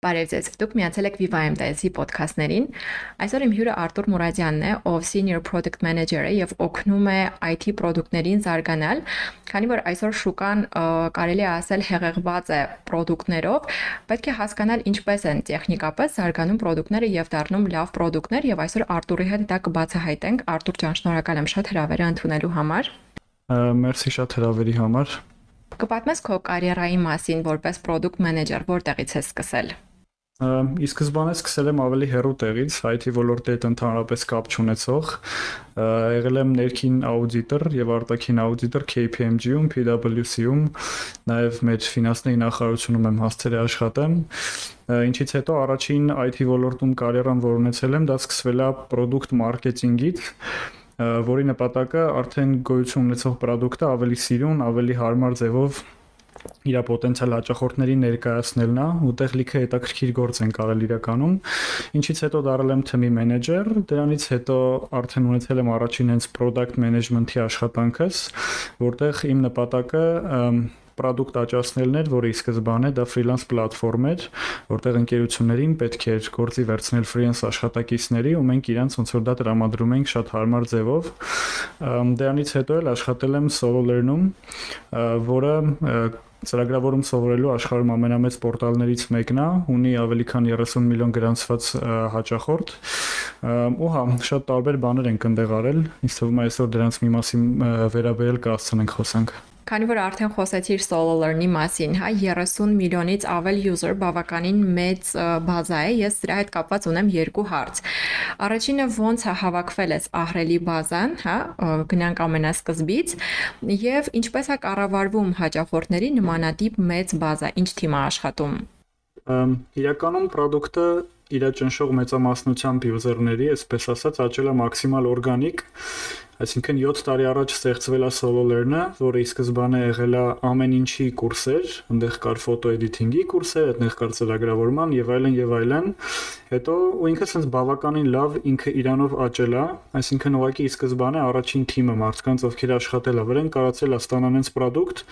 Բարև ձեզ։ Դուք միացել եք Viva MTS-ի ոդքասթներին։ Այսօր իմ հյուրը Արտուր Մուրադյանն է, ով Senior Product Manager է եւ օգնում է IT ապրանքներին զարգանալ, քանի որ այսօր շուկան կարելի է ասել հեղեղված է ապրանքներով, պետք է հասկանալ ինչպես են տեխնիկապես զարգանում ապրանքները եւ դառնում լավ ապրանքներ եւ այսօր Արտուրի հետ դա կբացահայտենք։ Արտուր ջան, շնորհակալ եմ շատ հրավերը ընդունելու համար։ Մերսի շատ հրավերի համար։ Կպատմես քո կարիերայի մասին որպես product manager, որտեղից ես սկսել։ Ի սկզբանե սկսել եմ ավելի հեռու տեղից, IT ոլորտի հետ ընդհանրապես կապ չունեցող։ Եղել եմ ներքին աուդիտոր եւ արտաքին աուդիտոր KPMG-ում, PwC-ում, նաեւ մեր ֆինանսների նախարարությունում եմ հասցրել աշխատեմ։ Ինչից հետո առաջին IT ոլորտում կարիերան, որ ունեցել եմ, դա սկսվել է product marketing-ից որի նպատակը արդեն գոյություն ունեցող ապրանքը ավելի սիրուն, ավելի հարմար ձևով իր պոտենցիալ հաճախորդներին ներկայացնելն է, ուտեղ լիքը հետաքրքիր գործ են կարել իրականում, ինչից հետո դարձել եմ թիմի մենեջեր, դրանից հետո արդեն ունեցել եմ առաջին հենց product management-ի աշխատանքս, որտեղ իմ նպատակը product աճացնելն էր, որի սկզբանե դա freelance պլատֆորմ էր, որտեղ ընկերություններին պետք էր գործի վերցնել freelance աշխատակիցների ու մենք իրանց ոնց որ դա տրամադրում ենք շատ հարմար ձևով։ Դրանից հետո էլ աշխատել եմ Solo Learn-ում, որը ծրագրավորում սովորելու աշխարհում ամենամեծ պորտալներից մեկն է, ունի ավելի քան 30 միլիոն գրանցված հաճախորդ։ Ու հա, շատ տարբեր բաներ ենք ընդեղ արել։ Ինձ թվում է այսօր դրանց մի մասին վերաբերել կհասցնենք խոսանք։ Քանի որ արդեն խոսեցիր solo learn-ի մասին, հա 30 միլիոնից ավել user բավականին մեծ բազա է։ Ես դրա հետ կապված ունեմ երկու հարց։ Առաջինը ո՞նց է հավաքվել այս ահրելի բազան, հա, գնանք ամենասկզբից, եւ ինչպես է կառավարվում հաճախորդների նմանատիպ մեծ բազա, ինչ թիմ է աշխատում։ Իրականում product-ը իր ճնշող մեծամասնությամբ user-ների, այսպես ասած, աճել է մաքսիմալ օրգանիկ Այսինքն 7 տարի առաջ ստեղծվել է Solo Learn-ը, որը ի սկզբանե եղել է ամեն ինչի կուրսեր, այնտեղ կար ֆոտո էդիթինգի կուրսեր, այնտեղ կար ծրագրավորման եւ այլն եւ այլն։ Հետո ու ինքը sense բավականին լավ ինքը իրանով աճել է, այսինքն ուղղակի ի սկզբանե առաջին թիմը մարդկանց, ովքեր աշխատել է վրան, կարացել է ստանալ այնց product,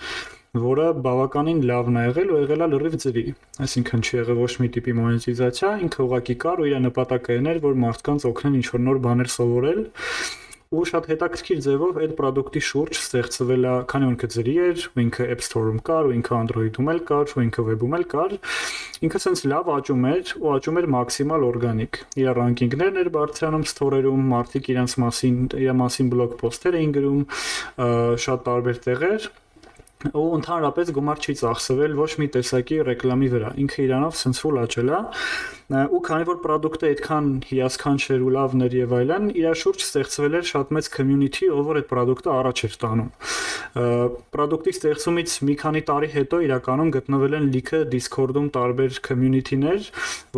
որը բավականին լավն է եղել ու եղել է լրիվ ծրի։ Այսինքն չի եղել ոչ մի տիպի մոնետիզացիա, ինքը ուղղակի կար ու իր նպատակը էր, որ մարդկանց օգնեն ինչ-որ նոր բաներ սովորել ու շատ հետաքրքիր ձևով այդ product-ի շուրջ ստեղծվել է, քանի որ ինքը ծրի էր, ու ինքը App Store-ում կար, ու ինքը Android-ում էլ կար, ու ինքը Web-ում էլ կար, ինքը sense լավ աճում էր ու աճում էր մաքսիմալ օրգանիկ։ Իր ռանկինգներն էր բարձրանում ստորերում, մարդիկ իրենց մասին, իր մասին բլոգ պոստեր էին գրում, շատ տարբեր տեղեր ու ընդհանրապես գումար չի ծախսվել ոչ մի տեսակի ռեկլամի վրա։ Ինքը իրանով sense full աճել է ու քանի որ product-ը այդքան հիասքանչեր ու լավն էր եւ այլն, իր շուրջ ստեղծվել էր շատ մեծ community, ով որ այդ product-ը առաջ էր տանում։ Product-ի ստեղծումից մի քանի տարի հետո իրականում գտնվել են լիքը Discord-ում տարբեր community-ներ,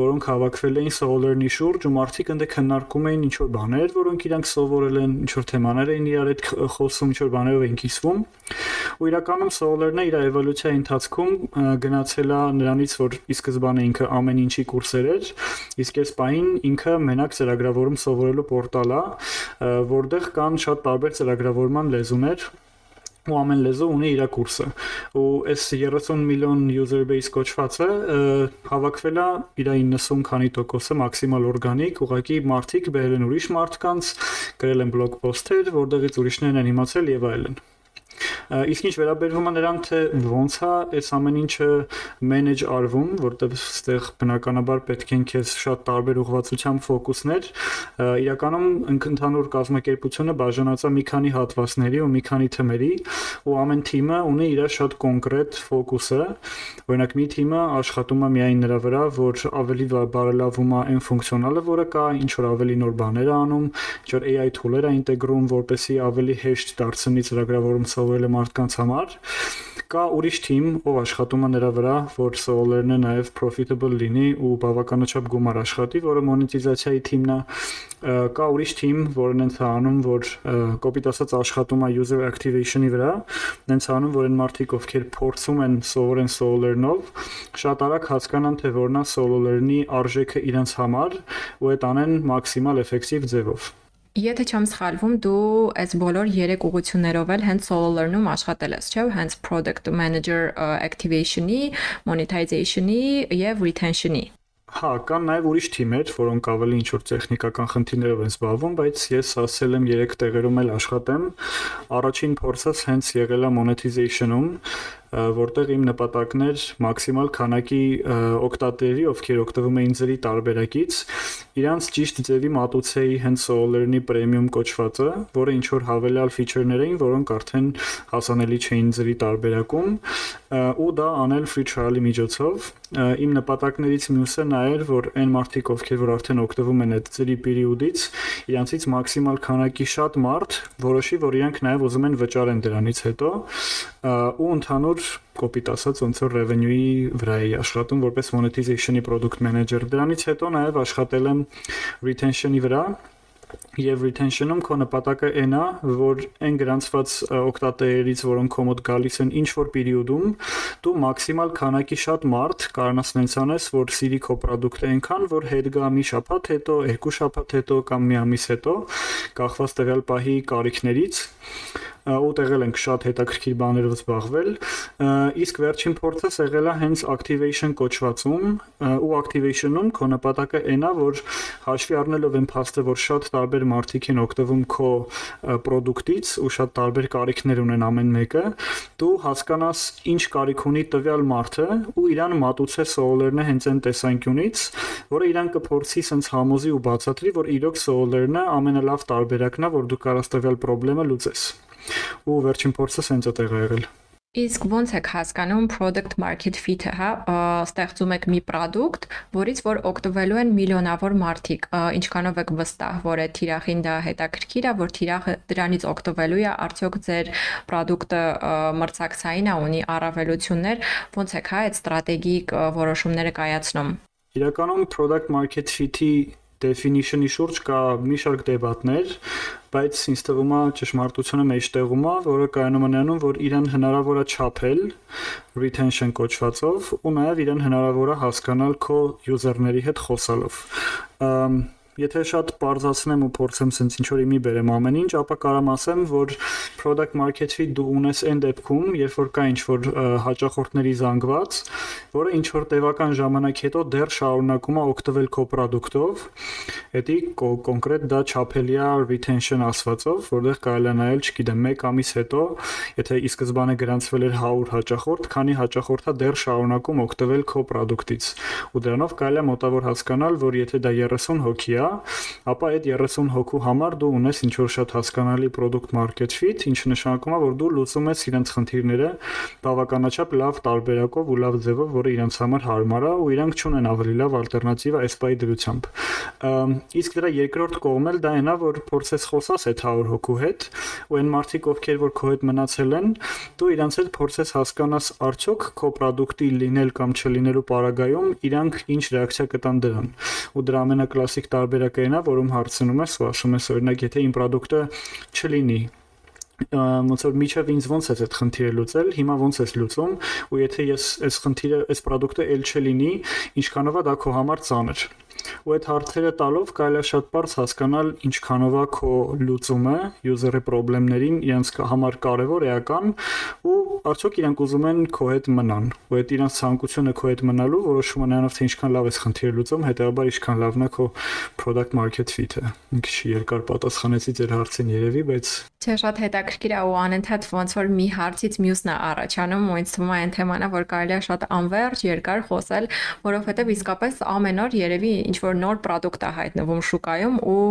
որոնք հավաքվել էին Solar-ի շուրջ ու մարդիկ ընդ քննարկում էին ինչ որ բաներ, որոնք իրանք սովորել են, ինչ որ թեմաներ էին իրար հետ խոսում, ինչ որ բաներով էին կիսվում։ Ու իրականում Solar-ն իր էվոլյուցիայի ընթացքում գնացել է նրանից, որ ի սկզբանե ինքը ամեն ինչի կուրսեր էր, իսկ այս պահին ինքը մենակ ծրագրավորում սովորելու պորտալ է, որտեղ կան շատ տարբեր ծրագրավորման լեզուներ ու ամեն լեզու ունի իր կուրսը ու այս 30 միլիոն user base կոչվածը հավաքվել է իր 90 քանի տոկոսը մաքսիմալ օրգանիկ ուղղակի մարդիկ բերել են ուրիշ մարդկանց գրել են բլոգ պոստեր որտեղից ուրիշներն են իմացել եւ այլն Իսկ ինչ վերաբերվում է նրան թե ոնց է այս ամեն ինչը manage արվում, որտեղ այստեղ բնականաբար պետք են քեզ շատ տարբեր ուղղվածությամբ ֆոկուսներ, իրականում ընդհանուր կազմակերպությունը բաժանած է մի քանի հատվածների ու մի քանի թեմերի, ու ամեն թիմը ունի իր շատ կոնկրետ ֆոկուսը։ Օրինակ մի թիմը աշխատում է միայն նրա վրա, որ ավելի բարելավում է այն ֆունկցիոնալը, որը կա, ինչ որ ավելի նոր բաներ անում, ինչ որ AI tool-եր է ինտեգրում, որպեսզի ավելի հեշտ դարձնի ծրագրավորում սովորելը մարդկանց համար կա ուրիշ թիմ, ով աշխատում է նրա վրա, որ Solar-ը նաև profitable լինի ու բավականաչափ գումար աշխատի, որը մոնետիզացիայի թիմն է։ Կա ուրիշ թիմ, որն են անում, որ կոպիտ ասած աշխատում է user activation-ի վրա, նենց անում, որ այն մարդիկ, ովքեր փորձում են սովորեն Solar-նով, շատ արագ հասկանան, թե որն է Solar-ի արժեքը իրենց համար ու այդ անեն մաքսիմալ էֆեկտիվ ձևով։ Եթե չեմ սխալվում, դու այս բոլոր 3 ուղություններով էլ հենց solo learn-ում աշխատել ես, չէ՞, հենց product manager activation-ի, monetization-ի եւ retention-ի։ Հա, կան նաև ուրիշ թիմեր, որոնք ավելի ինչ որ տեխնիկական խնդիրներով են զբաղվում, բայց ես ասել եմ 3 տեղերում էլ աշխատեմ։ Առաջին փորձս հենց եղել է monetization-ում, որտեղ իմ նպատակն էր մաքսիմալ քանակի օկտատերերի, ովքեր օգտվում էին ձերի տարբերակից, իրանց ճիշտ ձևի մատուցեի հենց Solar-ի premium կոչվածը, որը ինչ որ հավելյալ ֆիչերներ էին, որոնք արդեն հասանելի չէին ձերի տարբերակում, ու դա անել free trial-ի միջոցով։ Իմ նպատակներից մյուսը նա էր, որ այն մարդիկ, ովքեր որ արդեն օգտվում են այդ ձերի պերիոդից, իրանցից մաքսիմալ քանակի շատ մարդ որոշի, որ իրանք նաև ուզում են վճարեն դրանից հետո, ու ընդհանուր կոպիտ ասած ոնց որ revenue-ի վրա էի աշխատում որպես monetization-ի product manager։ Դրանից հետո նաև աշխատել եմ retention-ի վրա եւ retention-ում քո նպատակը այն է, որ այն գրանցված օկտատերերից, որոնք կոմոդ գալիս են ինչ որ պերիոդում, դու մաքսիմալ քանակի շատ մարդ կարողանաս որ սիրի քո product-ը այնքան, որ հետ գա մի շաբաթ հետո, երկու շաբաթ հետո կամ մի ամիս հետո, կախված տվյալ պահի կարիքներից ու տեղել ենք շատ հետաքրքիր բաներով զբաղվել իսկ վերջին փորձս եղել է հենց activation կոչվածում ու activation-ում քո նպատակը այն է որ հաշվի առնելով այն փաստը որ շատ տարբեր մարդիկ են օգտվում քո product-ից ու շատ տարբեր կարիքներ ունեն ամեն մեկը դու հասկանաս ինչ կարիք ունի տվյալ մարդը ու իրան մատուցես solar-ը հենց այն տեսանկյունից որը իրան կփորձի sense համոզի ու բացատրի որ իրոք solar-ը ամենալավ տարբերակն է որ դու կարաս տվյալ խնդրեմը լուծես ու վերջին փորձը սենց է տեղի եղել Իսկ ո՞նց եք հասկանում product market fit-ը, հա, ստեղծում եք մի product, որից որ օգտվելու են միլիոնավոր մարդիկ, ինչքանով եք վստահ, որ այդ թիրախին դա հետաքրքիր է, որ թիրախը դրանից օգտվելու է, արդյոք ձեր product-ը մրցակցային է, ունի առավելություններ, ո՞նց եք հա այդ ստրատեգիկ որոշումները կայացնում։ Իրականում product market fit-ի definition-ի շուրջ կա մի շարք դեբատներ, բայց ինձ թվում է ճշմարտությունը մեջտեղում է, որը կայանում է նրանում, որ իրան հնարավոր է չափել retention կոչվածով ու նաև իրան հնարավոր է հասկանալ քո user-ների հետ խոսալով։ Եթե շատ բարձրացնեմ ու փորձեմ sense ինչ որ իմի բերեմ ամեն ինչ, ապա կարամ ասեմ, որ product market fit դու ունես այն դեպքում, երբ որ կա ինչ որ հաճախորդների զանգված, որը ինչ որ տևական ժամանակ հետո դեռ շարունակում է օգտվել քո product-ով, հետի կոնկրետ դա չափելի է retention ասվածով, որտեղ կարելի է նայել, չգիտեմ, 1 ամիս հետո, եթե ի սկզբանե գրանցվել էր 100 հաճախորդ, քանի հաճախորդա դեռ շարունակում օգտվել քո product-ից։ Ու դրանով կարելի է մոտավոր հասկանալ, որ եթե դա 30 հոգի է, ապա այդ 30 հոգու համար դու ունես ինչ որ շատ հասկանալի product market fit, ինչը նշանակում է, որ դու լուծում ես իրենց խնդիրները բավականաչափ լավ տարբերակով ու լավ ձևով, որը իրենց համար հարմար է ու իրանք չունեն ավելի լավ ալտերնատիվա բայ դրությամբ։ Իսկ դրա երկրորդ կողմն էլ դա այնա, որ փորձես խոսաս այդ 100 հոգու հետ ու այն մարդիկ, ովքեր որ քո հետ մնացել են, դու իրանց հետ փորձես հասկանաս արդյոք քո product-ի լինել կամ չլինելու պարագայում իրանք ինչ ռեակցիա կտան դրան։ Ու դրա ամենակլասիկ տարբեր տարբերակը այնա, որում հարցնում ես ու ասում ես օրինակ, եթե իմ product-ը չլինի ոնց որ միջև ինձ ոնց է այդ խնդիրը լուծել, հիմա ոնց ես լուծում, ու եթե ես այս խնդիրը, այս product-ը ել չլինի, ինչքանով է դա քո համար ծանր ու այդ հարցերը տալով կարելի է շատ բարձ հասկանալ ինչքանով է քո լուծումը user-ի խնդիրներին իրենց համար կարևոր էական ու արդյոք իրանք ուզում են քո հետ մնան ու այդ իրանք ցանկությունը քո հետ մնալու որոշումը նրանով թե ինչքան լավ ես խնդիրը լուծում հետեւաբար ինչքան լավն է քո product market fit-ը մի քիչ երկար պատասխանեցի ձեր հարցին երևի բայց Չէ, շատ հետաքրքիր է ու անընդհատ ոնց որ մի հարցից մյուսն է առաջանում ու ինձ թվում է այն թեման է, որ կարելի է շատ անverջ երկար խոսել, որովհետև իսկապես ամեն օր երևի ինչ որ նոր product է հայտնվում շուկայում ու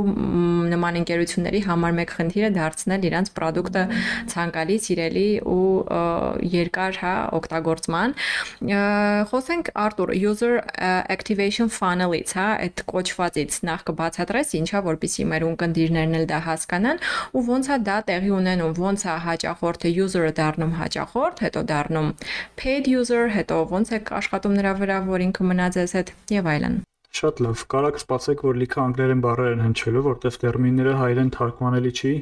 նման ընկերությունների համար մեկ խնդիրը դարձնել իրանց product-ը ցանկալի, սիրելի ու երկար հա օգտագործման։ Խոսենք Արտուր user activation funnel-ից, հա, այդ կոչվածից նախ կբացատրես ինչա, որpիսի մեր ունկնդիրներն էլ դա հասկանան ու ոնց է դա տեղի ունենում, ոնց է հաճախորդը user-ը դառնում հաճախորդ, հետո դառնում paid user, հետո ոնց է աշխատում նրա վրա, որ ինքը մնա ձեզ հետ եւ այլն։ Շատ լավ։ Կարակ սպասեք, որ լիքը անգլերեն բառեր են հնչելու, որտեղ տերմինները հայերեն թարգմանելի չի,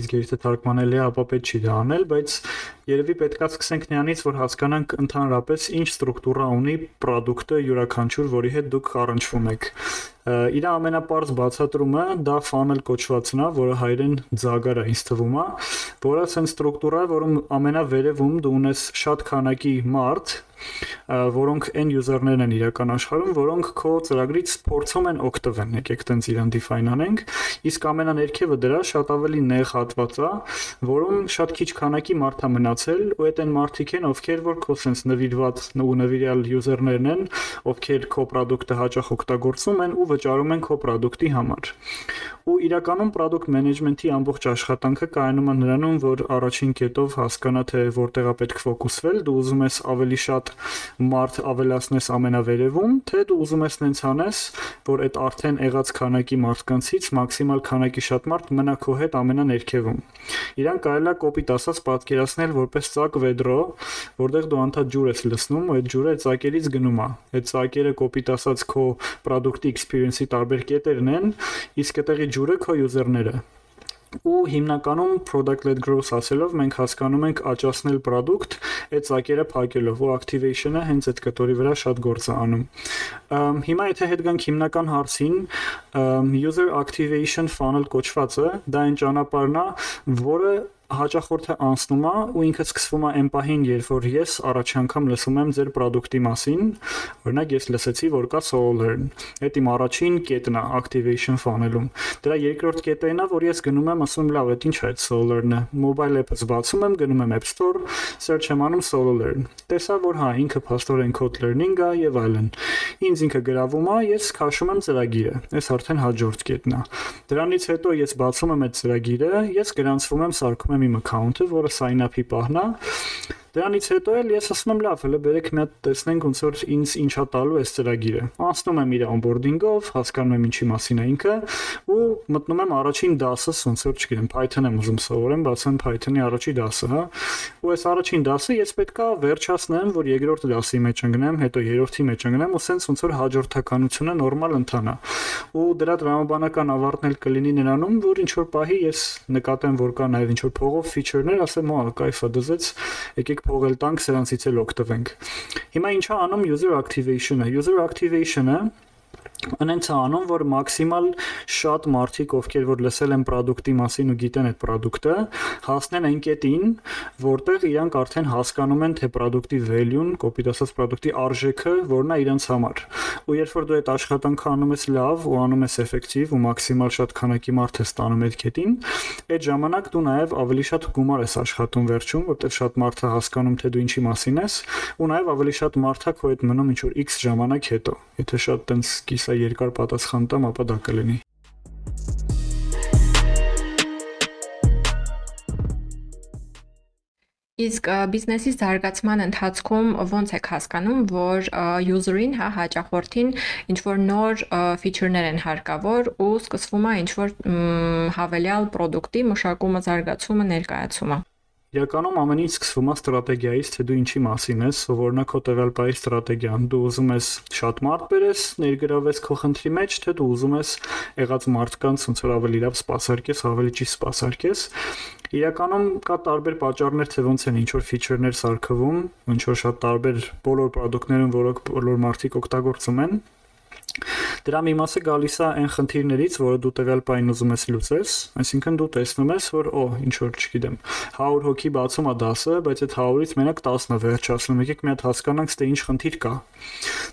իսկ եթե թարգմանելի է, ապա պետք չի դա անել, բայց Երևի պետքա սկսենք նրանից, որ հասկանանք ընդհանրապես ինչ ստրուկտուրա ունի product-ը յուրաքանչյուր, որի հետ դուք առնչվում եք։ Իր ամենապարզ բացատրումը դա funnel կոչվածն է, որը հայերեն ձագար է ինձ թվում է, որը sense ստրուկտուրա է, որում ամենավերևում դու ունես շատ քանակի մարդ, որոնք end user-ներն են իրական աշխարհում, որոնք քո ծրագրից փորձում են օգտվել, եկեք տենց իրան define անենք, իսկ ամենաներքևը դրա շատ ավելի նեղ հատված է, որում շատ քիչ քանակի մարդ է մնացել, ու այդ այն մարդիկ են, ովքեր որ քո sense նվիրված ու նվիրյալ user-ներն են, ովքեր քո product-ը հաճախ օգտագործում են ու վճարում են քո product-ի համար ու իրականում product management-ի ամբողջ աշխատանքը կայանում է նրանում, որ առաջին կետով հասկանա թե որտեղ է պետք ֆոկուսվել, դու ուզում ես ավելի շատ մարդ ավելացնես ամենավերևում, թե դու ուզում ես նենց անես, որ այդ արդեն եղած քանակի մարդկանցից մաքսիմալ քանակի շատ մարդ մնա քո հետ ամենաներքևում։ Իրան կարելի է կոպիտ ասած պատկերացնել որպես ծակ վեդրո, որտեղ դու անդադ ջուր ես լցնում, ու այդ ջուրը ծակերից գնում է։ Այդ ծակերը կոպիտ ասած քո product experience-ի տարբեր կետերն են, իսկ այդտեղի ջուրը քո user-ները ու հիմնականում product led growth ասելով մենք հասկանում ենք աճացնել product այդ ծակերը փակելով ու activation-ը հենց այդ կտորի վրա շատ գործ է անում հիմա եթե հետ գանք հիմնական հարցին user activation funnel կոչվածը դա այն ճանապարհն է որը հաճախորդը անցնում է ու ինքը սկսվում է այն պահին, երբ որ ես առաջ անգամ լսում եմ ձեր product-ի մասին, օրինակ ես լսեցի, որ կա solo learn։ Այդ իմ առաջին կետն է activation funnel-ում։ Դրա երկրորդ կետը այն է, որ ես գնում եմ, ասում լավ, այդ ի՞նչ է այդ solo learn-ը։ Mobile app-ը բացում եմ, գնում եմ App Store, search եմ անում solo learn։ Տեսա, որ հա, ինքը փաստորեն code learning է եւ այլն։ Ինձ ինքը գրավում է, ես քաշում եմ ծրագիրը։ Այս արդեն հաջորդ կետն է։ Դրանից հետո ես բացում եմ այդ ծրագիրը, ես գրանցվում եմ, սարքում եմ իմ account-ը, որը sign up-ի պահն է Դրանից հետո էլ ես ասում եմ լավ, հələ բերեք մի հատ տեսնենք ոնց որ ինձ ինչա տալու այս ծրագիրը։ Անցնում եմ իր onboarding-ով, հասկանում եմ ինչի մասին է ինքը ու մտնում եմ առաջին դասը, ոնց որ չգիտեմ, Python եմ ուզում սովորեմ, բացեմ Python-ի առաջի դասը, հա։ Ու այս առաջին դասը ես պետքա վերջացնեմ, որ երկրորդ դասի մեջ ընկնեմ, հետո երրորդի մեջ ընկնեմ ու սենց ոնց որ հաջորդականությունը նորմալ ընթանա։ Ու դրա տրամաբանական ավարտն էլ կլինի նրանում, որ ինչ որ պահի ես նկատեմ, որ կա նաև ինչ որ փողով feature-ներ, ասեմ, «Ահա, կայֆա դզեց, եկեք փողել տանք, սրանցից էլ օգտվենք։ Հիմա ինչա անում user activation-ը։ User activation-ը Անենց անում, որ մաքսիմալ շատ մարդիկ, ովքեր որ լսել են product-ի մասին ու գիտեն այդ product-ը, հասնեն այն կետին, որտեղ իրանք արդեն հասկանում են թե product-ի value-ն, կոպիտ ասած product-ի արժեքը, որն է իրանց համար։ Ու երբ որ դու այդ աշխատանքը անում ես լավ ու անում ես էֆեկտիվ ու մաքսիմալ շատ քանակի մարդ ես տանում այդ կետին, այդ ժամանակ դու նաև ավելի շատ գումար ես աշխատում վերջում, որտեղ շատ մարդ է հասկանում թե դու ինչի մասին ես, ու նաև ավելի շատ մարդ է քո հետ մնում ինչ որ X ժամանակ հետո։ Եթե շատ տենց կիսա երկար պատասխան տամ, ապա դա կլինի։ Իսկ բիզնեսի զարգացման ընթացքում ո՞նց եք հասկանում, որ user-ին, հա, հաճախորդին ինչ որ նոր feature-ներ են հարկավոր ու սկսվում է ինչ որ հավելյալ product-ի մշակումը, զարգացումը, ներկայացումը։ Իրականում ամեն ինչ սկսվում է ստրատեգիայից, թե դու ինչի մասին ես, սովորնակ քո տվյալ բայի ստրատեգիան։ Դու ուզում ես շատ մարդ բերես, ներգրավես քո խնդրի մեջ, թե դու ուզում ես եղած մարդկանց ոնց որ ավելի լավ սպասարկես, ավելի ճիշտ սպասարկես։ Իրականում կա տարբեր պատճառներ, թե ոնց են ինչ որ feature-ներ սարքվում, ինչ որ շատ տարբեր բոլոր product-ներում, որոնք բոլոր մարդիկ օգտագործում են Դրա մի մասը գալիս է այն խնդիրներից, որը դու տվյալ բային ուզում ես լուծես, այսինքն դու տեսնում ես, որ օ, ինչ որ չգիտեմ, 100 հոգի բացում է դասը, բայց այդ 100-ից մենակ 10-ը վերջացնում, եկեք մի հատ հասկանանք, թե ինչ խնդիր կա։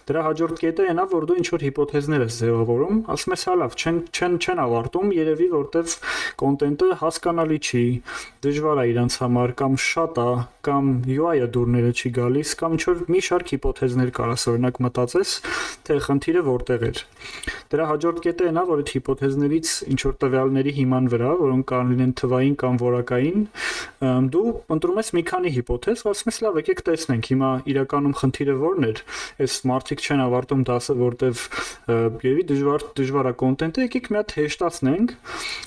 Դրա հաջորդ կետը այնա, որ դու ինչ որ հիպոթեզներ ես ձևավորում, ասում ես, հա լավ, չեն չեն չեն ավարտում, երևի որտեվ կոնտենտը հասկանալի չի, դժվար է իրանց համար կամ շատ է, կամ UI-ը դուրները չի գալիս, կամ ինչ որ մի շարք հիպոթեզներ կարաս օրինակ մտածես, թե խնդիրը որտեղ եղել։ Դրա հաջորդ կետը այն է, որ այդ հիպոթեզներից ինչ որ տվյալների հիման վրա, որոնք կարող լինեն թվային կամ որակային, դու ընտրում ես մի քանի հիպոթեզ, ասում ես լավ, եկեք տեսնենք հիմա իրականում խնդիրը որն էր։ Այս մարդիկ չեն ավարտում դասը, որտեվ երևի դժվար դժվար է կոնտենտը, եկեք մի հատ հեշտացնենք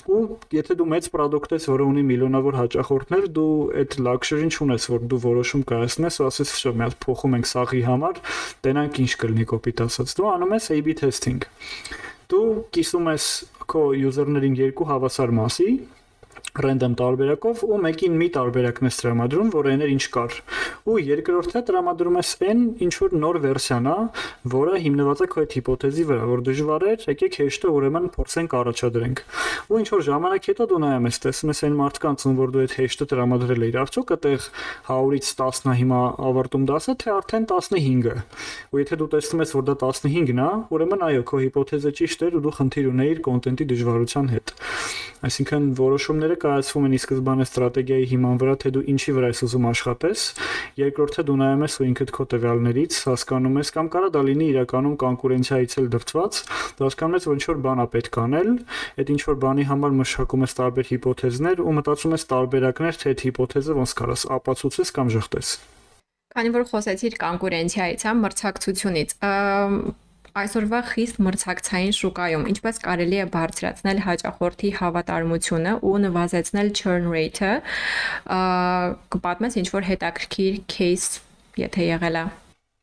ու եթե դու մեծ product ես, որը ունի միլիոնավոր հաճախորդներ, դու այդ luxury-ն չունես, որ դու որոշում կայացնես ասես, շո մի հատ փոխում ենք սաղի համար, տենանք ինչ կլինի կոպիտ ասած։ Դու անում ես A/B testing։ Դու կիսում ես քո user-ներին երկու հավասար մասի random տարբերակով ու մեկին մի տարբերակն ես տրամադրում, որ այն էր ինչ կար։ Ու երկրորդը տրամադրում ես այն ինչ որ նոր վերսիան է, որը հիմնված է քո այդ հիպոթեզի վրա, որ դժվար է, եկեք հեշտը ուրեմն փորձենք առաջադրենք։ Ու ինչ որ ժամանակ հետո դու նայում ես, տեսնում ես այն մարդկանց, ում որ դու այդ հեշտը տրամադրել ես, արդյոք այդեղ 100-ից 10-ը հիմա ավարտում դասը, թե արդեն 15-ը։ Ու եթե դու տեսնում ես, որ դա 15-ն է, ուրեմն այո, քո հիպոթեզը ճիշտ էր ու դու խնդիր ունեիր կոնտենտի դժվարության հետ։ Այսինքն որոշումները կայացվում են ի սկզբանե ստրատեգիայի հիման վրա, թե դու ինչի վրա ես ուզում աշխատես։ Երկրորդը դու նայում ես ու ինքդ քո տվյալներից հասկանում ես կամ կարա դա լինի իրականում կոնկուրենցիայից էլ դրծված, դու հասկանում ես, որ ինչ որ բան է պետք անել, այդ ինչ որ բանի համար մշակում ես տարբեր հիպոթեզներ ու մտածում ես տարբերակներ, թե այդ հիպոթեզը ոնց կարաս ապացուցես կամ ժխտես։ Քանի որ խոսեցիր կոնկուրենցիայից, հա, մրցակցությունից, Այսօրվա խիստ մրցակցային շուկայում ինչպես կարելի է բարձրացնել հաճախորդի հավատարմությունը ու նվազեցնել churn rate-ը, կպատմես ինչ որ հետաքրքիր case, եթե եղել է։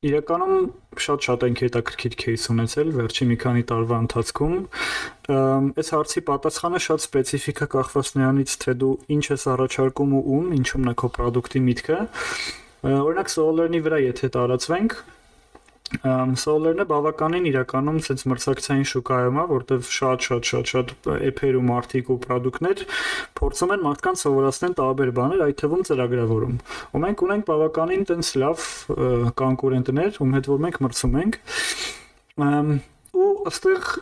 Իրականում շատ-շատ ենք հետաքրքիր кейս ունեցել վերջին մի քանի տարվա ընթացքում։ Այս հարցի պատասխանը շատ սպეციფიկ է կախված նրանից, թե դու ինչ ես առաջարկում ու ում, ինչումն է քո product-ի միտքը։ Օրինակ, Solar-ի վրա եթե տարածվենք, Solar-ը բավականին իրականում sense մրցակցային շուկայում է, որտեղ շատ շատ շատ շատ էփեր ու մարտիկ ու ապրանքներ փորձում են մարդկանց սովորացնել տարբեր բաներ, այդ թվում ծրագրավորում։ Ու մենք ունենք բավականին տենց լավ կոնկուրենտներ, ում հետ որ մենք մրցում ենք։ ու այստեղ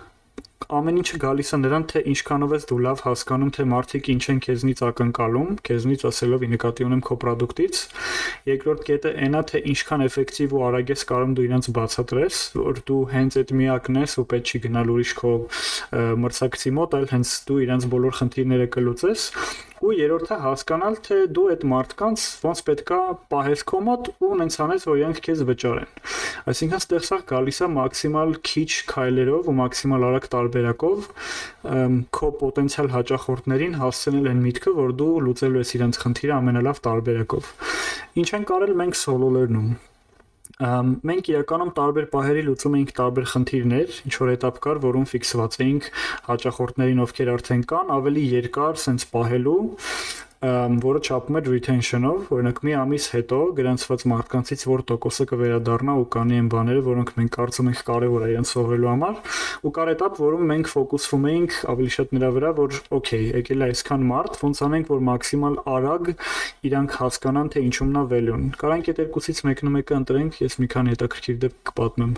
ամեն ինչը գալիս է նրան, թե ինչքանով ես դու լավ հասկանում, թե մարդիկ ինչ են քեզնից ակնկալում, քեզնից ասելով ի նկատի ունեմ քո product-ից։ Երկրորդ կետը այն է, թե ինչքան էֆեկտիվ ու արագ ես կարող դու իրենց բացատրես, որ դու հենց այդ միակն ես ու պետք չի գնալ ուրիշ քո մրցակցի մոտ, այլ հենց դու իրենց բոլոր խնդիրները կլուծես ու երրորդը հասկանալ թե դու այդ մարդկանց ոնց պետքա պահես քո մոտ ու նենց անես որ իրենք քեզ վճարեն այսինքն ստեղ սա գալիս է մաքսիմալ քիչ քայլերով ու մաքսիմալ արագ տարբերակով քո պոտենցիալ հաճախորդներին հասցնել այն միտքը որ դու լուծելու ես իրենց խնդիրը ամենալավ տարբերակով ինչ են կարել մենք learn-ում մենք իրականում տարբեր պահերի լուծում էինք տարբեր խնդիրներ, ինչ որ этап կար, որում ֆիքսված էինք հաճախորդներին, ովքեր արդեն կան, ավելի երկար սենց պահելու որը չափում է retention-ով, օրինակ մի ամիս հետո գրանցված մարդկանցից որ տոկոսը կվերադառնա ու կանի այն բաները, որոնք մենք կարծում ենք կարևոր է իրենց սովորելու համար, ու կար этап, որում մենք ֆոկուսվում էինք ավելի շատ նրա վրա, որ օքեյ, եկել է այսքան մարդ, ոնց անենք, որ մաքսիմալ արագ իրանք հասկանան, թե ինչումն է value-ն։ Կարանք այդ երկուսից մեկն ու մեկը ընտրենք, ես մի քանի հետաքրքիր դեպք կպատմեմ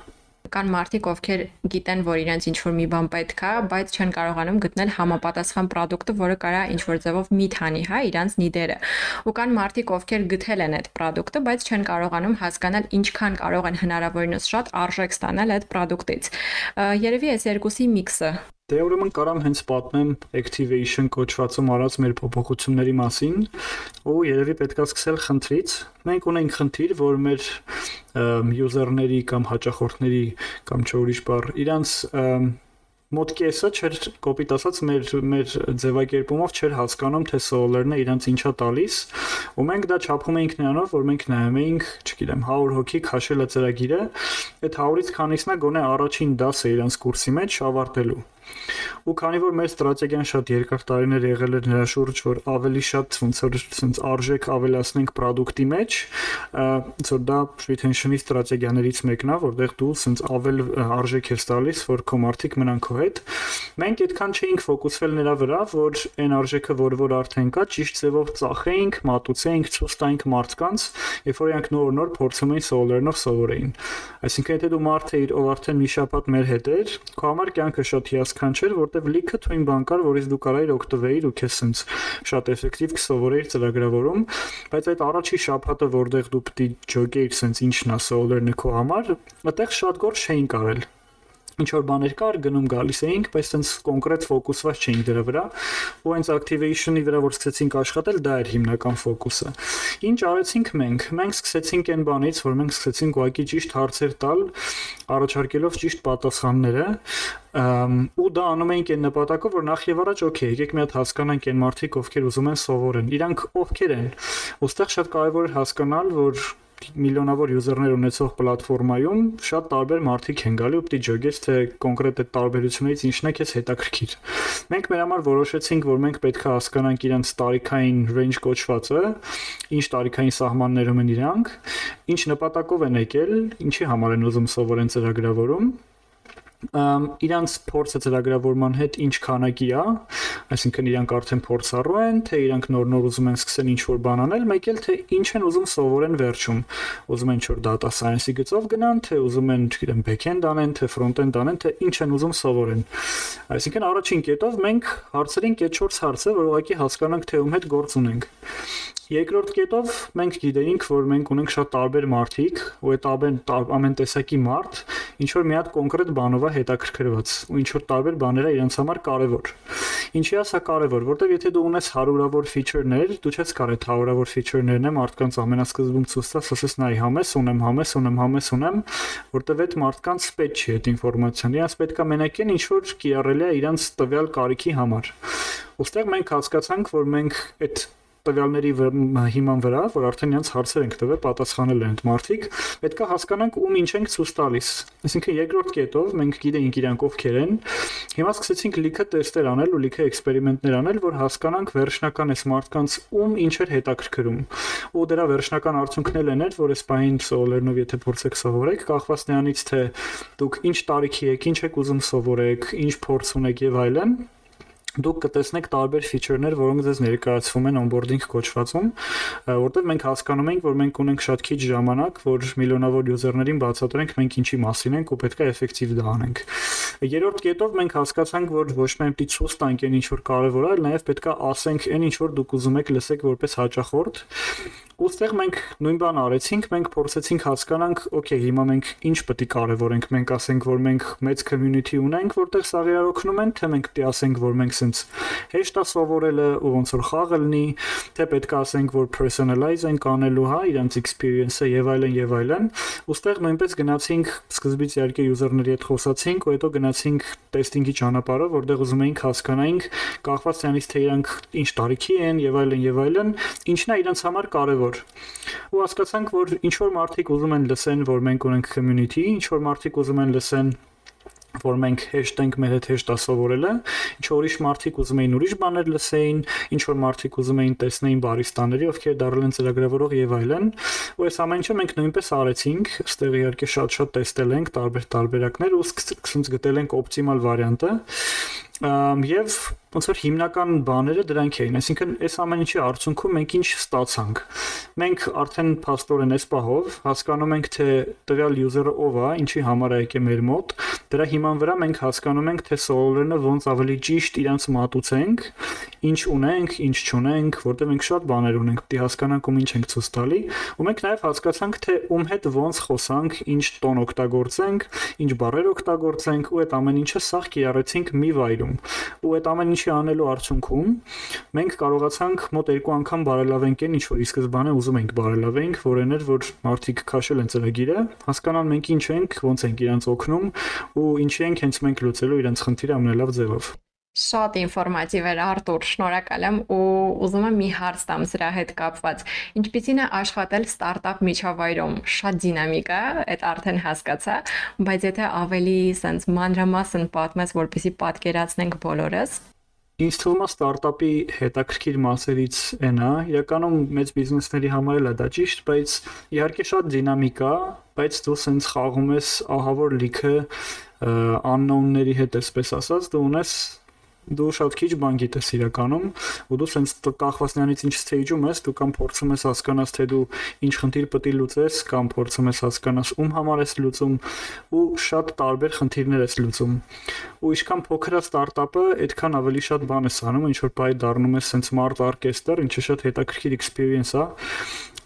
կան մարդիկ, ովքեր գիտեն, որ իրենց ինչ որ մի բան պետք է, բայց չեն կարողանում գտնել համապատասխան ապրանքը, որը կարա ինչ որ ձևով միտ հանի, հա, իրենց նիդերը։ Ու կան մարդիկ, ովքեր գտել են այդ ապրանքը, բայց չեն կարողանում հասկանալ ինչքան կարող են հնարավորինս շատ արժեք ստանալ այդ ապրանքից։ Երևի այս երկուսի միքսը Դե ուրեմն կարամ հենց պատմեմ activation կոչվածում արած մեր փոփոխությունների մասին ու երևի պետքա սկսել խնդրից։ Մենք ունենք խնդիր, որ մեր user-ների կամ հաճախորդների կամ չէ ուրիշ բառ, իրանց մոտ կեսը չէր կոպիտ ասած մեր մեր ձևակերպումով չէր հասկանում թե solar-ն է իրանց ինչա տալիս ու մենք դա չափում էինք նրանով որ մենք նայում էինք չգիտեմ 100 հոգի քաշել է ծրագիրը այդ 100-ից քանիսն է գոնե առաջին դասը իրանց կուրսի մեջ ավարտելու ու քանի որ մեր ստրատեգիան շատ երկար տարիներ եղել էր նրա շուրջ, որ ավելի շատ ոնց որ sense արժեք ավելացնենք product-ի մեջ, ոնց որ դա retention-ի ստրատեգիաներից մեկն է, որտեղ դու sense ավել արժեք ես տալիս, որ քո մարդիկ մնան քո հետ։ Մենք այդքան չէինք ֆոկուսվել նրա վրա, որ այն արժեքը, որ որ արդեն կա, ճիշտ ձևով ծախեինք, մատուցեինք, ցույց տայինք մարդկանց, երբ որ իրանք նոր-նոր փորձում էին solar-նով սովորեին։ Այսինքն եթե դու մարդ ես, ով արդեն մի շաբաթ մեր հետ էր, քո համար կյանքը շատ հիասքանչ այդքան չէր, որտեվ լիքը թույն բան կար, որից դու կարայիր օգտվեիր ու քեզ սենց շատ էֆեկտիվ կսովորեիր ծրագրավորում, բայց այդ առաջի շաբաթը, որտեղ դու պիտի ջոկեիր սենց ինչն է solar-ը քո համար, այդտեղ շատ գործ չէին կարել ինչ որ բաներ կար, գնում գալիս էինք, բայց sense կոնկրետ ֆոկուսված չէինք դրա վրա, ու հենց activation-ի վրա որ սկսեցինք աշխատել, դա էր հիմնական ֆոկուսը։ Ինչ արեցինք մենք։ Մենք սկսեցինք այն բանից, որ մենք սկսեցինք ուղղակի ճիշտ հարցեր տալ, առաջարկելով ճիշտ պատասխանները, ու դա անում էինք այն նպատակով, որ նախ եւ առաջ օքեյ, եկեք մի հատ հասկանանք այն մարդիկ, ովքեր ուզում են սովորեն։ Իրանք ովքեր են։ Ոստեղ շատ կարեւոր է հասկանալ, որ միլիոնավոր յուզերներ ունեցող պլատֆորմայում շատ տարբեր մարդիկ են գալի ու պիտի ջոգես թե կոնկրետ այդ տարբերություններից ինչն է քեզ հետաքրքիր։ Մենք մեր համար որոշեցինք, որ մենք պետք է հասկանանք իրենց տարիքային range կոչվածը, ինչ տարիքային սահմաններում են իրանք, ինչ նպատակով են եկել, ինչի համար են ուզում սովորեն ծրագրավորում իրանց փորձը ծրագրավորման հետ ինչ քանակի է, այսինքն իրանք արդեն փորձառու են, թե իրանք նոր-նոր ուզում են սկսել ինչ-որ բան անել, մեկ էլ թե ինչ են ուզում սովորեն վերջում։ Ուզում են ինչ-որ data science-ի գծով գնան, թե ուզում են, չգիտեմ, back-end անեն, թե front-end անեն, թե ինչ են ուզում սովորեն։ Այսինքն առաջին կետով մենք հարցրին կետ 4 հարցը, որ ուղղակի հասկանանք, թե ում հետ գործ ունենք։ Երկրորդ կետով մենք գիտեինք, որ մենք ունենք շատ տարբեր մարդիկ, ու այդ ամեն ամեն տեսակի մարդ ինչ որ մի հատ կոնկրետ բանով է հետաքրքրված, ու ինչ որ տարբեր բաներ է իրենց համար կարևոր։ Ինչի է սա կարևոր, որտեղ եթե դու ունես հարյուրավոր feature-ներ, դու չես կարող այդ հարյուրավոր feature-ներն եմ մարդկանց ամենասկզբում ցույց տաս, ասես նայ համես ունեմ, համես ունեմ, համես ունեմ, որտեղ այդ մարդկանց պետք չի այդ ինֆորմացիան։ Իրանց պետքա մենակեն ինչ որ կիրառելի է իրանց տվյալ կարիքի համար։ Ոստեղ մենք հասկացանք, որ մենք այդ տվյալների հիման վրա, որ արդեն իրենց հարցեր ենք տվել, պատասխանել են մարդիկ, պետքա հասկանանք ում ինչ ենք ցույց տալիս։ Այսինքն երկրորդ կետով մենք գիտենք իրանք ովքեր են։ Հիմա սկսեցինք լիքը տեստեր անել ու լիքը էքսպերիմենտներ անել, որ հասկանանք վերջնական այս մարդկանց ում ինչ էր հետաքրքրում։ Ու դրա վերջնական արդյունքն էլ էր, որ այս բային սովորելով եթե փորձեք սովորեք, կախված նրանից թե դուք ինչ տարիքի եք, ինչ եք ուզում սովորեք, ինչ փորձ ունեք եւ այլն դուք կտեսնեք տարբեր ֆիչերներ, որոնք ձեզ ներկայացվում են onboarding կոչվածում, որտեղ մենք հասկանում ենք, որ մենք ունենք շատ քիչ ժամանակ, որ միլիոնավոր յուզերներին բացատրենք մենք ինչի մասին ենք ու պետք է էֆեկտիվ դա անենք։ Երրորդ կետով մենք հասկացանք, որ ոչ միայն պիտի ցույց տանք այն ինչ որ կարևոր է, այլ նաև պետք է ասենք այն ինչ որ դուք ուզում եք լսեք որպես հաճախորդ Ոստեղ մենք նույն բանը արեցինք, մենք փորձեցինք հասկանանք, օքեյ, հիմա մենք ինչ պետք է կարևորենք, մենք ասենք, որ մենք մեծ community ունենք, որտեղ սաղ իրար օգնում են, թե մենք պետք է ասենք, որ մենք սենց հեշտ է սովորելը ու ոնց որ խաղը լինի, թե պետք է ասենք, որ personalize ենք անելու, հա, իրանց experience-ը եւ այլն եւ այլն։ Ոստեղ նույնպես գնացինք սկզբից իհարկե user-ների հետ խոսացինք, ու հետո գնացինք տեստինգի ճանապարհով, որտեղ ուզում էինք հասկանայինք կախված նրանից թե իրանք ինչ տարիքի են եւ այլն եւ այլն, ինչն է իրանց համար կարևոր բոլոր։ Ու հասկացանք, որ ինչ որ մարդիկ ուզում են լսեն, որ մենք ունենք community, ինչ որ մարդիկ ուզում են լսեն որ մենք հեշտ ենք մեր հետ հեշտ ասովորելը, ինչ որ ուրիշ մարդիկ ուզում էին ուրիշ բաներ լսեին, ինչ որ մարդիկ ուզում էին տեսնեին բարիստաների, ովքեր դարել են ծրագրավորող եւ այլն, ու այս ամեն ինչը մենք նույնպես արեցինք, ստեղ իհարկե շատ-շատ տեստել ենք տարբեր տարբերակներ ու սկսած գտել ենք օպտիմալ վարիանտը եւ ոնց որ հիմնական բաները դրանք էին այսինքն այս ամեն ինչի արդյունքում մենք ինչ ստացանք մենք արդեն փաստորեն այս պահով հասկանում ենք թե տվյալ user-ը ով է ինչի համար է եկել մեր մոտ դրա հիման վրա մենք հասկանում ենք թե սոլորը ոնց ավելի ճիշտ իրանց մատուցենք ինչ ունենք ինչ չունենք որտեղ մենք շատ բաներ ունենք պետք է հասկանանք ում ինչ ենք ցույց տալի ու մենք նաև հասկացանք թե ում հետ ոնց խոսանք ինչ տոն օգտագործենք ինչ բառեր օգտագործենք ու այդ ամեն ինչը սաղ կիրառեցինք մի վայրում ընթացքում ու այդ ամեն ինչի անելու արդյունքում մենք կարողացանք մոտ երկու անգամ բարելավենք այն ինչ որ ի սկզբանե ուզում ենք բարելավենք, որն էր որ մարդիկ քաշել են ծրագիրը, հասկանան մենք ինչ ենք, ոնց ենք իրանց օգնում ու ինչի ենք հենց մենք լուծելու իրանց խնդիրը ամենալավ ձևով։ Շատ ինֆորմատիվ էր Արտուր, շնորհակալ եմ ու ուզում եմ մի հարց տամ սրա հետ կապված։ Ինչպիսին է աշխատել ստարտափ միջավայրում։ Շատ դինամիկ է, այդ արդեն հասկացա, բայց եթե ավելի sense մանրամասն պատմես, որպեսզի պատկերացնենք բոլորս։ Ինձ թվում է ստարտափի հետաքրքիր մասերից այն է, իրականում մեծ բիզնեսների համար էլ է դա ճիշտ, բայց իհարկե շատ դինամիկ է, բայց դու սենց խաղում ես ահավոր լիքը unknown-ների հետ, այսպես ասած, դու ունես դու շատ քիչ բան գիտես իրականում ու դու սենց կախված նրանից ինչ stage-ում ես դու կամ փորձում ես հասկանաս թե դու ինչ խնդիր պետք է լուծես կամ փորձում ես հասկանաս ում համար ես լուծում ու շատ տարբեր խնդիրներ ես լուծում ու ինչքան փոքր է ստարտափը այդքան ավելի շատ բան ես անում ինչ որ բայ դառնում ես սենց smart orchestra ինչը շատ հետաքրքիր experience է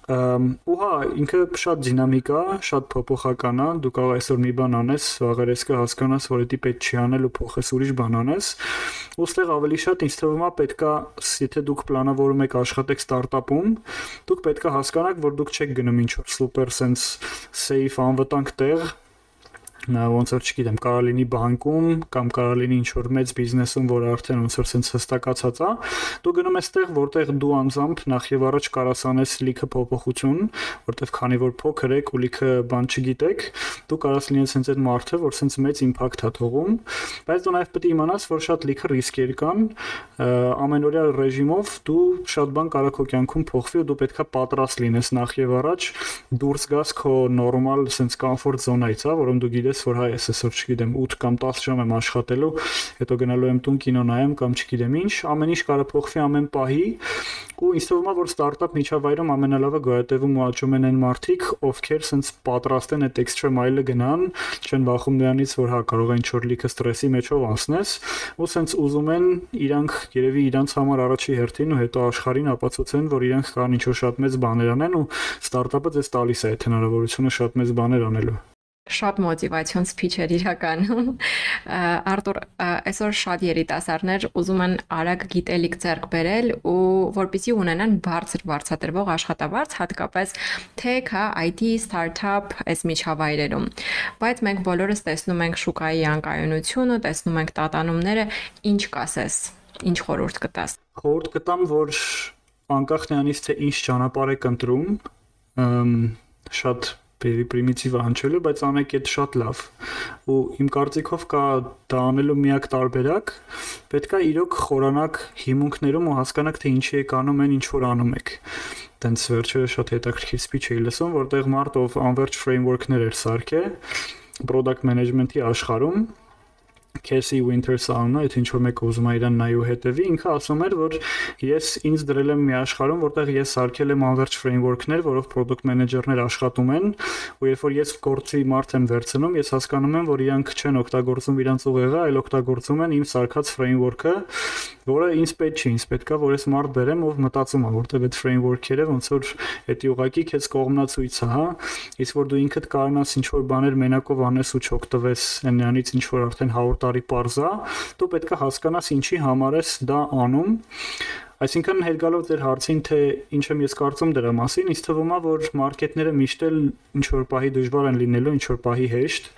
ու հա ինքը շատ դինամիկ է, շատ փոփոխական է, դու կարող այսօր մի բան անես, վաղեր ես կհասկանաս, որ դա պետք չի անել ու փոխես ուրիշ բան անես։ Ոստեղ ավելի շատ ինձ թվում է պետքա, եթե դուք պլանավորում եք աշխատեք ստարտափում, դուք պետքա հասկանաք, որ դուք չեք գնում ինչ որ սուպեր sense safe անվտանգ տեղ, ոնց որ չգիտեմ, կարող լինի բանկում կամ կարող լինի ինչ-որ մեծ բիզնեսում, որ արդեն ոնց որ sense հստակացած է, դու գնում ես տեղ, որտեղ դու անձամբ նախ եւ առաջ կարաս անես լիքը փոփոխություն, որտեղ քանի որ փոքր եք ու լիքը բան չգիտեք, դու կարաս լինես sense այդ մարդը, որ sense մեծ իմպակտ է թողում, բայց դու նաեւ պետք է իմանաս, որ շատ լիքը ռիսկեր կան, ամենօրյա ռեժիմով դու շատ բան կարող քո կյանքում փոխվի ու դու պետքա պատրաստ լինես նախ եւ առաջ դուրս գաս քո նորմալ sense comfort zone-ից, հա, որում դու գիտես, որ հայ ես այսօր չգիտեմ 8 կամ 10 ժամ եմ աշխատելու, հետո գնալու եմ տուն կինո նայեմ կամ չգիտեմ ինչ, ամեն ինչ կարող փոխվի ամեն պահի ու ինձ թվում է որ ստարտափ միջավայրում ամենալավը գոյատևում ու աճում են այն մարդիկ, ովքեր sense պատրաստ են այդ extra mile-ը գնան, չեն վախում նրանից, որ հա կարող է ինչ-որ լիքը ստրեսի մեջով անցնես, ու sense ուզում են իրանք երևի իրանց համար առաջի հերթին ու հետո աշխարհին ապացուցեն, որ իրանք կարող ինչ-որ շատ մեծ բաներ անեն ու ստարտափը դες տալիս է այդ հնարավորությունը շատ մեծ բաներ անելու շատ մոտիվացիոն սփիչ էր իրականում։ Արտուր, այսօր շատ երիտասարդներ ուզում են արագ գիտելիք ձեռք բերել ու որպեսզի ունենան բարձր վարձատրվող աշխատավարձ, հատկապես tech, հա, IT, startup այս միջավայրերում։ Բայց մենք բոլորս տեսնում ենք շուկայի անկայունությունը, տեսնում ենք տատանումները, ինչ կասես, ինչ խորհուրդ կտաս։ Խորհուրդ կտամ, որ անկախ նրանից թե ինչ ճանապարհ եք ընտրում, շատ բերի պրիմիտիվը հնչելու, բայց անեք այդ շատ լավ։ Ու իմ կարծիքով կա դա անելու միակ տարբերակ, պետքա իրոք խորանաք հիմունքներում ու հասկանաք թե ինչի եք անում են, ինչ որ անում եք տենց վերջը շատ հետաքրքիր սպիչ էի լսում, որտեղ մարդ ով անverջ framework-ներ էր սարքել product management-ի աշխարհում Casey Winters անունը, եթե ինչ որ մեկը ուզում է իրան նայու հետևի, ինքը ասում էր, որ ես ինձ դրել եմ մի աշխարհում, որտեղ ես սարքել եմ անverջ framework-ներ, որով product manager-ներ աշխատում են, ու երբ որ ես գործի մարդ եմ վերցնում, ես հասկանում եմ, որ իրանք չեն օգտագործում իրանց ուղեղը, այլ օգտագործում են իմ սարքած framework-ը, որը ինձ պետք չի, ինձ պետքա որ ես մարդ բերեմ, ով մտածում է, որտեղ այդ framework-երը ոնց որ դա ուղակի քեզ կողմնացույց է, հա, իսկ որ դու ինքդ կարողանաս ինչ որ բաներ մենակով անես ու չօգտվես նրանից ինչ որ արդեն 100 տարի parza, դու պետքա հասկանաս ինչի համար ես դա անում Այսինքն հետ գալով ձեր հարցին, թե ինչ եմ ես կարծում դրա մասին, ինձ թվում է, որ մարքեթները միշտ էլ ինչ որ պահի դժվար են լինելու, ինչ որ պահի հեշտ,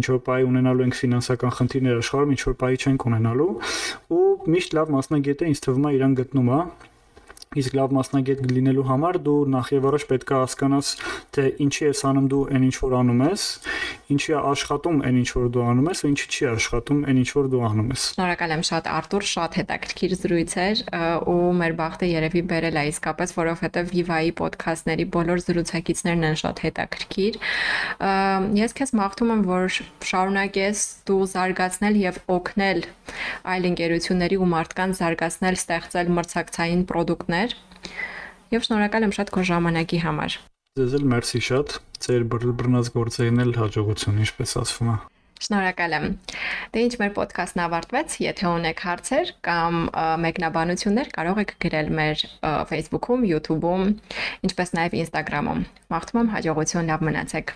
ինչ որ պահի ունենալու ենք ֆինանսական խնդիրներ աշխարհում, ինչ որ պահի չենք ունենալու, ու միշտ լավ մասնագետը ինձ թվում է իրան գտնում է Իսկ լավ մասնագետ լինելու համար դու նախ եւ առաջ պետք է հասկանաս, թե ինչի ես անում դու այն ինչ որ անում ես, ինչի է աշխատում այն ինչ որ դու անում ես, ու ինչի չի աշխատում այն ինչ որ դու անում ես։ Շնորհակալ եմ շատ Արտուր, շատ հետաքրքիր զրույց էր ու մեր բախտը երևի բերել է իսկապես, որովհետեւ Viva-ի ոդքասթների բոլոր զրուցակիցներն են շատ հետաքրքիր։ Ես քեզ մաղթում եմ, որ շարունակես դու զարգացնել եւ օգնել այլ ընկերությունների ու մարդկանց զարգացնել, ստեղծել մրցակցային ապրանքներ եւ շնորհակալ եմ շատ քո ժամանակի համար։ Ձեզ էլ մերսի շատ։ Ձեր բռնած գործերին էլ հաջողություն, ինչպես ասվում է։ Շնորհակալ եմ։ Դե ինչ մեր ոդքասթն ավարտվեց, եթե ունեք հարցեր կամ մեկնաբանություններ, կարող եք գրել մեր Facebook-ում, YouTube-ում, ինչպես նաև Instagram-ում։ Մաղթում եմ հաջողություն, լավ մնացեք։